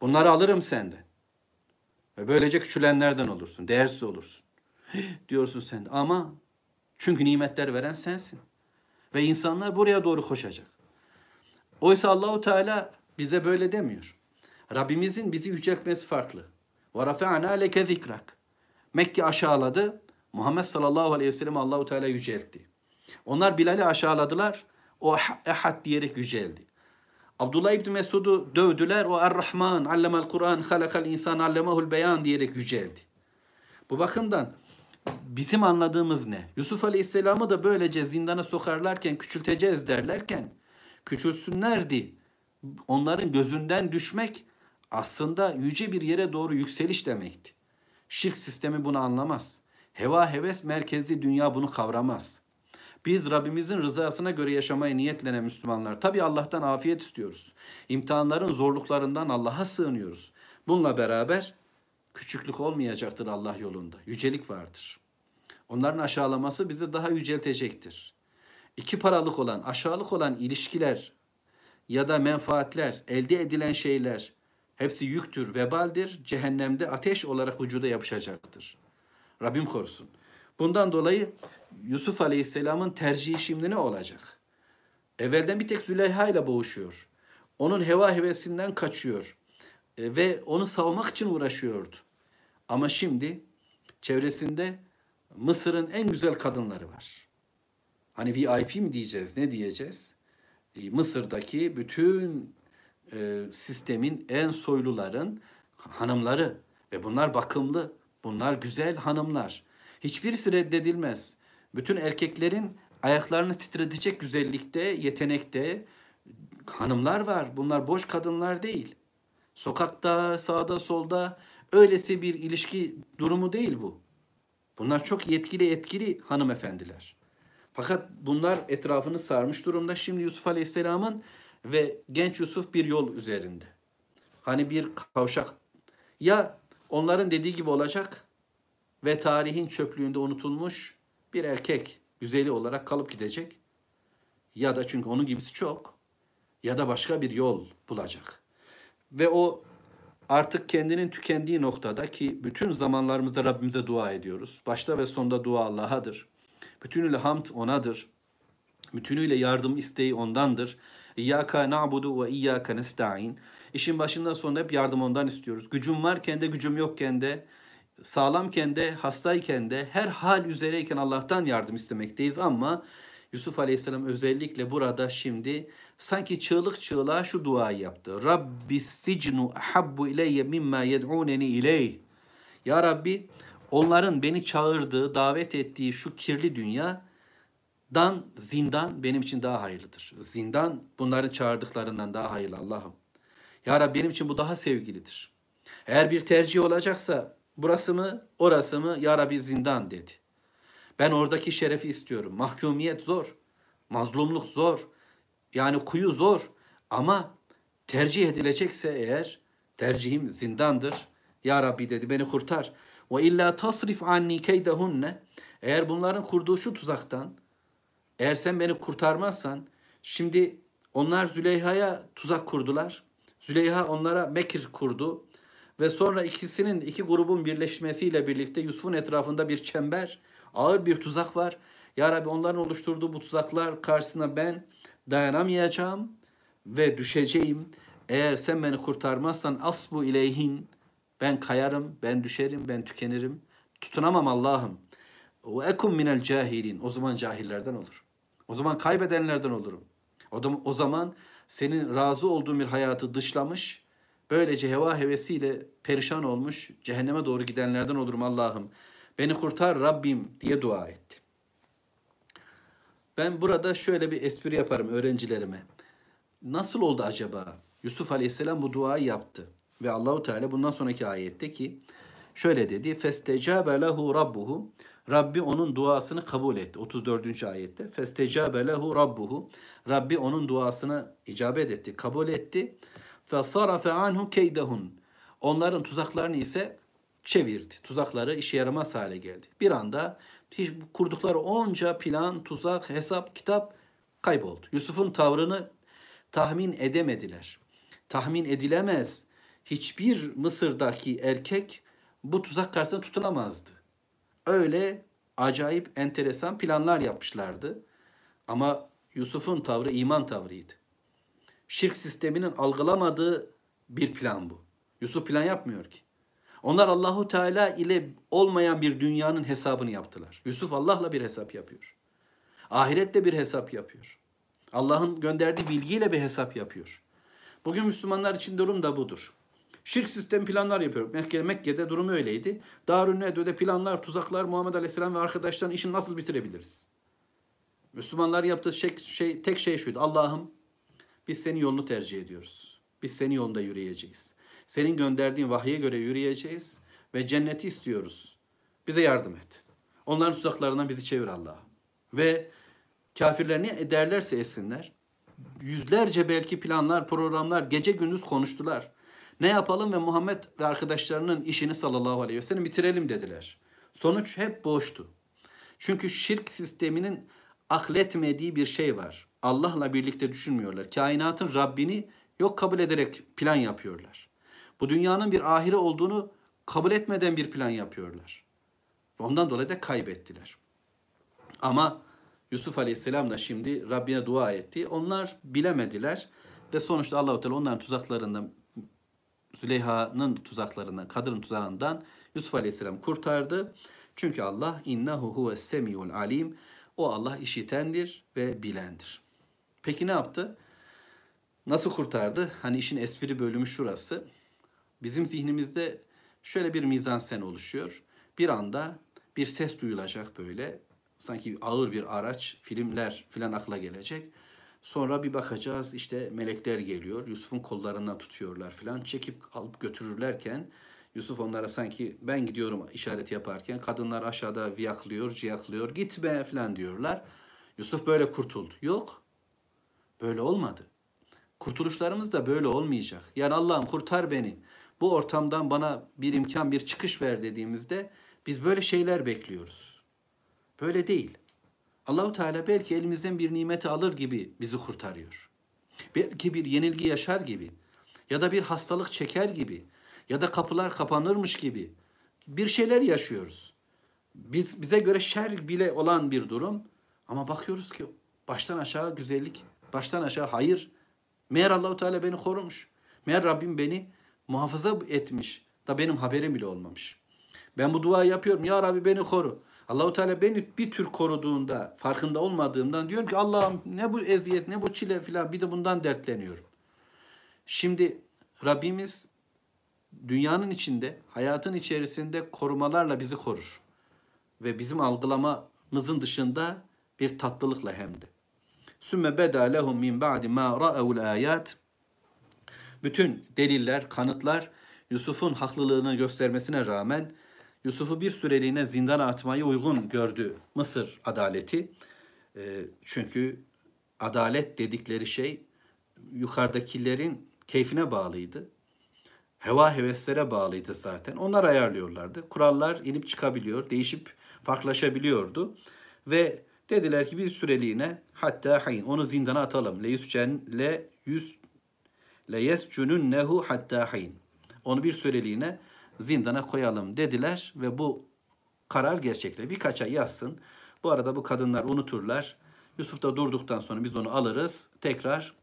Bunları alırım senden. Ve böylece küçülenlerden olursun, değersiz olursun. Diyorsun sen de. ama çünkü nimetler veren sensin. Ve insanlar buraya doğru koşacak. Oysa Allahu Teala bize böyle demiyor. Rabbimizin bizi yüceltmesi farklı. Ve rafa'na leke. Mekke aşağıladı. Muhammed sallallahu aleyhi ve sellem Allahu Teala yüceltti. Onlar Bilal'i aşağıladılar. O ehad diyerek yüceldi. Abdullah İbni Mesud'u dövdüler. O Er-Rahman, allemel Kur'an, halakal insan, allemehul beyan diyerek yüceldi. Bu bakımdan bizim anladığımız ne? Yusuf Aleyhisselam'ı da böylece zindana sokarlarken, küçülteceğiz derlerken, küçülsünlerdi. Onların gözünden düşmek aslında yüce bir yere doğru yükseliş demekti. Şirk sistemi bunu anlamaz. Heva heves merkezli dünya bunu kavramaz. Biz Rabbimizin rızasına göre yaşamaya niyetlenen Müslümanlar. Tabi Allah'tan afiyet istiyoruz. İmtihanların zorluklarından Allah'a sığınıyoruz. Bununla beraber küçüklük olmayacaktır Allah yolunda. Yücelik vardır. Onların aşağılaması bizi daha yüceltecektir. İki paralık olan, aşağılık olan ilişkiler ya da menfaatler, elde edilen şeyler hepsi yüktür, vebaldir. Cehennemde ateş olarak vücuda yapışacaktır. Rabbim korusun. Bundan dolayı Yusuf Aleyhisselam'ın tercihi şimdi ne olacak? Evvelden bir tek Züleyha ile boğuşuyor. Onun heva hevesinden kaçıyor. E, ve onu savmak için uğraşıyordu. Ama şimdi çevresinde Mısır'ın en güzel kadınları var. Hani VIP mi diyeceğiz, ne diyeceğiz? E, Mısır'daki bütün e, sistemin en soyluların hanımları ve bunlar bakımlı, bunlar güzel hanımlar. Hiçbirisi reddedilmez. Bütün erkeklerin ayaklarını titretecek güzellikte, yetenekte hanımlar var. Bunlar boş kadınlar değil. Sokakta, sağda, solda öylesi bir ilişki durumu değil bu. Bunlar çok yetkili etkili hanımefendiler. Fakat bunlar etrafını sarmış durumda. Şimdi Yusuf Aleyhisselam'ın ve genç Yusuf bir yol üzerinde. Hani bir kavşak. Ya onların dediği gibi olacak ve tarihin çöplüğünde unutulmuş bir erkek güzeli olarak kalıp gidecek. Ya da çünkü onun gibisi çok. Ya da başka bir yol bulacak. Ve o artık kendinin tükendiği noktada ki bütün zamanlarımızda Rabbimize dua ediyoruz. Başta ve sonda dua Allah'adır. Bütünüyle hamd O'nadır. Bütünüyle yardım isteği O'ndandır. İyyâka na'budu ve iyyâka nesta'in. İşin başından sonunda hep yardım O'ndan istiyoruz. Gücüm varken de gücüm yokken de sağlamken de hastayken de her hal üzereyken Allah'tan yardım istemekteyiz ama Yusuf Aleyhisselam özellikle burada şimdi sanki çığlık çığlığa şu duayı yaptı. Rabbi sicnu ahabbu ileyye mimma yed'uneni ileyh. Ya Rabbi onların beni çağırdığı, davet ettiği şu kirli dünya dan zindan benim için daha hayırlıdır. Zindan bunların çağırdıklarından daha hayırlı Allah'ım. Ya Rabbi benim için bu daha sevgilidir. Eğer bir tercih olacaksa burası mı orası mı ya Rabbi zindan dedi. Ben oradaki şerefi istiyorum. Mahkumiyet zor. Mazlumluk zor. Yani kuyu zor. Ama tercih edilecekse eğer tercihim zindandır. Ya Rabbi dedi beni kurtar. Ve illa tasrif anni keydehunne. Eğer bunların kurduğu şu tuzaktan eğer sen beni kurtarmazsan şimdi onlar Züleyha'ya tuzak kurdular. Züleyha onlara mekir kurdu. Ve sonra ikisinin iki grubun birleşmesiyle birlikte Yusuf'un etrafında bir çember, ağır bir tuzak var. Ya Rabbi onların oluşturduğu bu tuzaklar karşısına ben dayanamayacağım ve düşeceğim. Eğer sen beni kurtarmazsan asbu ileyhin ben kayarım, ben düşerim, ben tükenirim. Tutunamam Allah'ım. Ve ekum minel cahilin. O zaman cahillerden olur. O zaman kaybedenlerden olurum. O, da, o zaman senin razı olduğun bir hayatı dışlamış, böylece heva hevesiyle perişan olmuş, cehenneme doğru gidenlerden olurum Allah'ım. Beni kurtar Rabbim diye dua etti. Ben burada şöyle bir espri yaparım öğrencilerime. Nasıl oldu acaba? Yusuf Aleyhisselam bu duayı yaptı. Ve Allahu Teala bundan sonraki ayette ki şöyle dedi. Festecabe lehu rabbuhu. Rabbi onun duasını kabul etti. 34. ayette. Festecabe lehu rabbuhu. Rabbi onun duasını icabet etti, kabul etti. Sarafe anhu keydehun. Onların tuzaklarını ise çevirdi. Tuzakları işe yaramaz hale geldi. Bir anda hiç kurdukları onca plan, tuzak, hesap, kitap kayboldu. Yusuf'un tavrını tahmin edemediler. Tahmin edilemez. Hiçbir Mısır'daki erkek bu tuzak karşısında tutunamazdı. Öyle acayip enteresan planlar yapmışlardı. Ama Yusuf'un tavrı iman tavrıydı. Şirk sisteminin algılamadığı bir plan bu. Yusuf plan yapmıyor ki. Onlar Allahu Teala ile olmayan bir dünyanın hesabını yaptılar. Yusuf Allah'la bir hesap yapıyor. Ahirette bir hesap yapıyor. Allah'ın gönderdiği bilgiyle bir hesap yapıyor. Bugün Müslümanlar için durum da budur. Şirk sistem planlar yapıyor. Mekke, Mekke'de durum öyleydi. Darun Nedve'de planlar, tuzaklar, Muhammed Aleyhisselam ve arkadaşların işini nasıl bitirebiliriz? Müslümanlar yaptığı şey, şey, tek şey şuydu. Allah'ım biz senin yolunu tercih ediyoruz. Biz senin yolunda yürüyeceğiz. Senin gönderdiğin vahye göre yürüyeceğiz ve cenneti istiyoruz. Bize yardım et. Onların tuzaklarından bizi çevir Allah'a. Ve kafirler ne ederlerse etsinler. Yüzlerce belki planlar, programlar gece gündüz konuştular. Ne yapalım ve Muhammed ve arkadaşlarının işini sallallahu aleyhi ve sellem bitirelim dediler. Sonuç hep boştu. Çünkü şirk sisteminin akletmediği bir şey var. Allah'la birlikte düşünmüyorlar. Kainatın Rabbini yok kabul ederek plan yapıyorlar. Bu dünyanın bir ahire olduğunu kabul etmeden bir plan yapıyorlar. Ondan dolayı da kaybettiler. Ama Yusuf Aleyhisselam da şimdi Rabbine dua etti. Onlar bilemediler ve sonuçta Allahu Teala onların tuzaklarından Züleyha'nın tuzaklarından, kadının tuzağından Yusuf Aleyhisselam kurtardı. Çünkü Allah innehu huve semiul alim. O Allah işitendir ve bilendir. Peki ne yaptı? Nasıl kurtardı? Hani işin espri bölümü şurası. Bizim zihnimizde şöyle bir mizansen oluşuyor. Bir anda bir ses duyulacak böyle. Sanki ağır bir araç, filmler filan akla gelecek. Sonra bir bakacağız işte melekler geliyor. Yusuf'un kollarından tutuyorlar filan. Çekip alıp götürürlerken Yusuf onlara sanki ben gidiyorum işareti yaparken kadınlar aşağıda viyaklıyor, ciyaklıyor. Gitme filan diyorlar. Yusuf böyle kurtuldu. Yok. Böyle olmadı. Kurtuluşlarımız da böyle olmayacak. Yani Allah'ım kurtar beni. Bu ortamdan bana bir imkan, bir çıkış ver dediğimizde biz böyle şeyler bekliyoruz. Böyle değil. Allahu Teala belki elimizden bir nimeti alır gibi bizi kurtarıyor. Belki bir yenilgi yaşar gibi ya da bir hastalık çeker gibi ya da kapılar kapanırmış gibi bir şeyler yaşıyoruz. Biz bize göre şer bile olan bir durum ama bakıyoruz ki baştan aşağı güzellik, baştan aşağı hayır. Meğer Allahu Teala beni korumuş. Meğer Rabbim beni muhafaza etmiş da benim haberim bile olmamış. Ben bu duayı yapıyorum. Ya Rabbi beni koru. Allahu Teala beni bir tür koruduğunda farkında olmadığımdan diyorum ki Allah'ım ne bu eziyet ne bu çile filan bir de bundan dertleniyorum. Şimdi Rabbimiz dünyanın içinde, hayatın içerisinde korumalarla bizi korur. Ve bizim algılamamızın dışında bir tatlılıkla hem de. Sümme beda lehum min ba'di ma ra'evul ayat. Bütün deliller, kanıtlar Yusuf'un haklılığını göstermesine rağmen Yusuf'u bir süreliğine zindana atmayı uygun gördü Mısır adaleti. E, çünkü adalet dedikleri şey yukarıdakilerin keyfine bağlıydı. Heva heveslere bağlıydı zaten. Onlar ayarlıyorlardı. Kurallar inip çıkabiliyor, değişip farklılaşabiliyordu. Ve dediler ki bir süreliğine hatta hayin onu zindana atalım. Le yüzcen le yüz le yescununnehu hatta hayin. Onu bir süreliğine zindana koyalım dediler ve bu karar gerçekle birkaç ay yazsın. Bu arada bu kadınlar unuturlar. Yusuf da durduktan sonra biz onu alırız, tekrar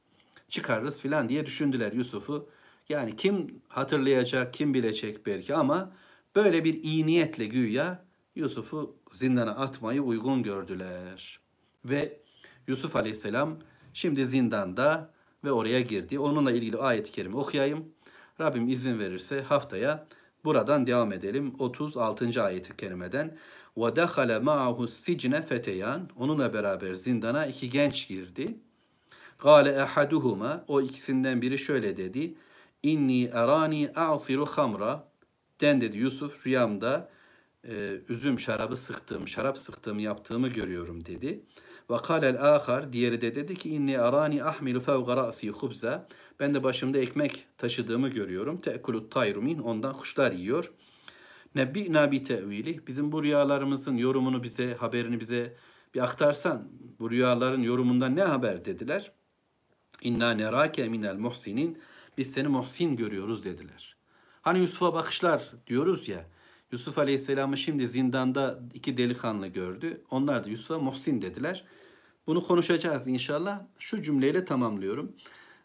çıkarırız filan diye düşündüler Yusuf'u. Yani kim hatırlayacak, kim bilecek belki ama böyle bir iyi niyetle güya Yusuf'u zindana atmayı uygun gördüler. Ve Yusuf Aleyhisselam şimdi zindanda ve oraya girdi. Onunla ilgili ayet-i kerime okuyayım. Rabbim izin verirse haftaya Buradan devam edelim. 36. ayet-i kerimeden. وَدَخَلَ مَعَهُ السِّجْنَ فَتَيَانِ Onunla beraber zindana iki genç girdi. قَالَ اَحَدُهُمَا O ikisinden biri şöyle dedi. İnni erani a'siru hamra. Den dedi Yusuf rüyamda e, üzüm şarabı sıktığım, şarap sıktığımı yaptığımı görüyorum dedi. Ve kâlel âkhar, diğeri de dedi ki inni arani ahmilu fevga ra'si hubza. Ben de başımda ekmek taşıdığımı görüyorum. Te'kulut tayru min, ondan kuşlar yiyor. Nebbi'na bi tevili. Bizim bu rüyalarımızın yorumunu bize, haberini bize bir aktarsan. Bu rüyaların yorumundan ne haber dediler. İnna nerake minel muhsinin. Biz seni muhsin görüyoruz dediler. Hani Yusuf'a bakışlar diyoruz ya. Yusuf Aleyhisselam'ı şimdi zindanda iki delikanlı gördü. Onlar da Yusuf'a muhsin dediler. Bunu konuşacağız inşallah. Şu cümleyle tamamlıyorum.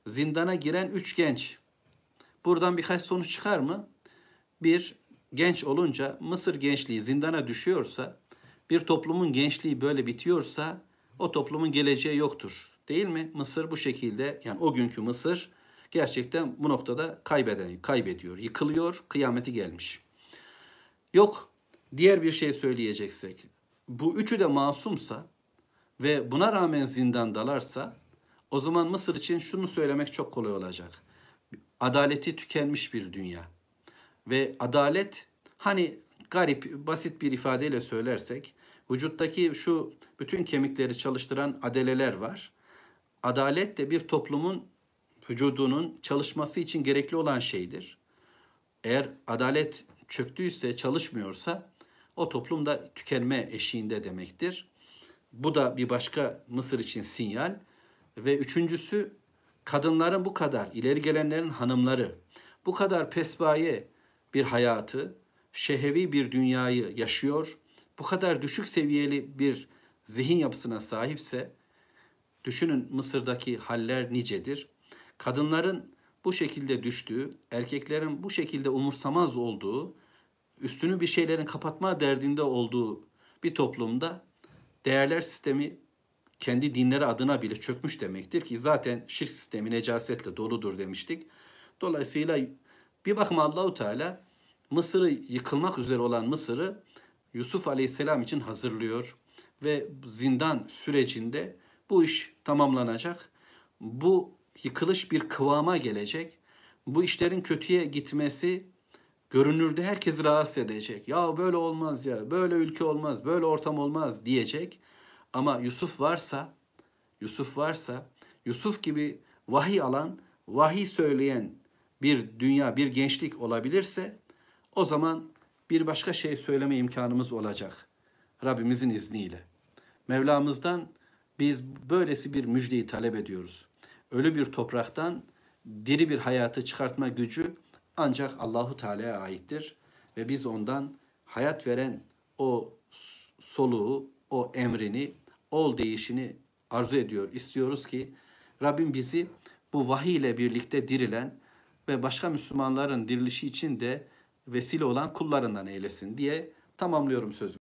Zindana giren üç genç. Buradan birkaç sonuç çıkar mı? Bir, genç olunca Mısır gençliği zindana düşüyorsa, bir toplumun gençliği böyle bitiyorsa o toplumun geleceği yoktur. Değil mi? Mısır bu şekilde yani o günkü Mısır gerçekten bu noktada kaybeden, kaybediyor, yıkılıyor, kıyameti gelmiş. Yok diğer bir şey söyleyeceksek bu üçü de masumsa ve buna rağmen zindandalarsa o zaman Mısır için şunu söylemek çok kolay olacak. Adaleti tükenmiş bir dünya. Ve adalet hani garip basit bir ifadeyle söylersek vücuttaki şu bütün kemikleri çalıştıran adeleler var. Adalet de bir toplumun vücudunun çalışması için gerekli olan şeydir. Eğer adalet çöktüyse, çalışmıyorsa o toplum da tükenme eşiğinde demektir. Bu da bir başka Mısır için sinyal. Ve üçüncüsü kadınların bu kadar, ileri gelenlerin hanımları bu kadar pesbaye bir hayatı, şehevi bir dünyayı yaşıyor, bu kadar düşük seviyeli bir zihin yapısına sahipse, düşünün Mısır'daki haller nicedir. Kadınların bu şekilde düştüğü, erkeklerin bu şekilde umursamaz olduğu, üstünü bir şeylerin kapatma derdinde olduğu bir toplumda değerler sistemi kendi dinleri adına bile çökmüş demektir ki zaten şirk sistemi necasetle doludur demiştik. Dolayısıyla bir bakıma Allahu Teala Mısır'ı yıkılmak üzere olan Mısır'ı Yusuf Aleyhisselam için hazırlıyor ve zindan sürecinde bu iş tamamlanacak. Bu yıkılış bir kıvama gelecek. Bu işlerin kötüye gitmesi görünürde herkes rahatsız edecek. Ya böyle olmaz ya, böyle ülke olmaz, böyle ortam olmaz diyecek. Ama Yusuf varsa, Yusuf varsa, Yusuf gibi vahiy alan, vahiy söyleyen bir dünya, bir gençlik olabilirse o zaman bir başka şey söyleme imkanımız olacak. Rabbimizin izniyle. Mevlamızdan biz böylesi bir müjdeyi talep ediyoruz. Ölü bir topraktan diri bir hayatı çıkartma gücü ancak Allahu Teala'ya aittir ve biz ondan hayat veren o soluğu, o emrini, ol değişini arzu ediyor. İstiyoruz ki Rabbim bizi bu vahiy ile birlikte dirilen ve başka Müslümanların dirilişi için de vesile olan kullarından eylesin diye tamamlıyorum sözümü.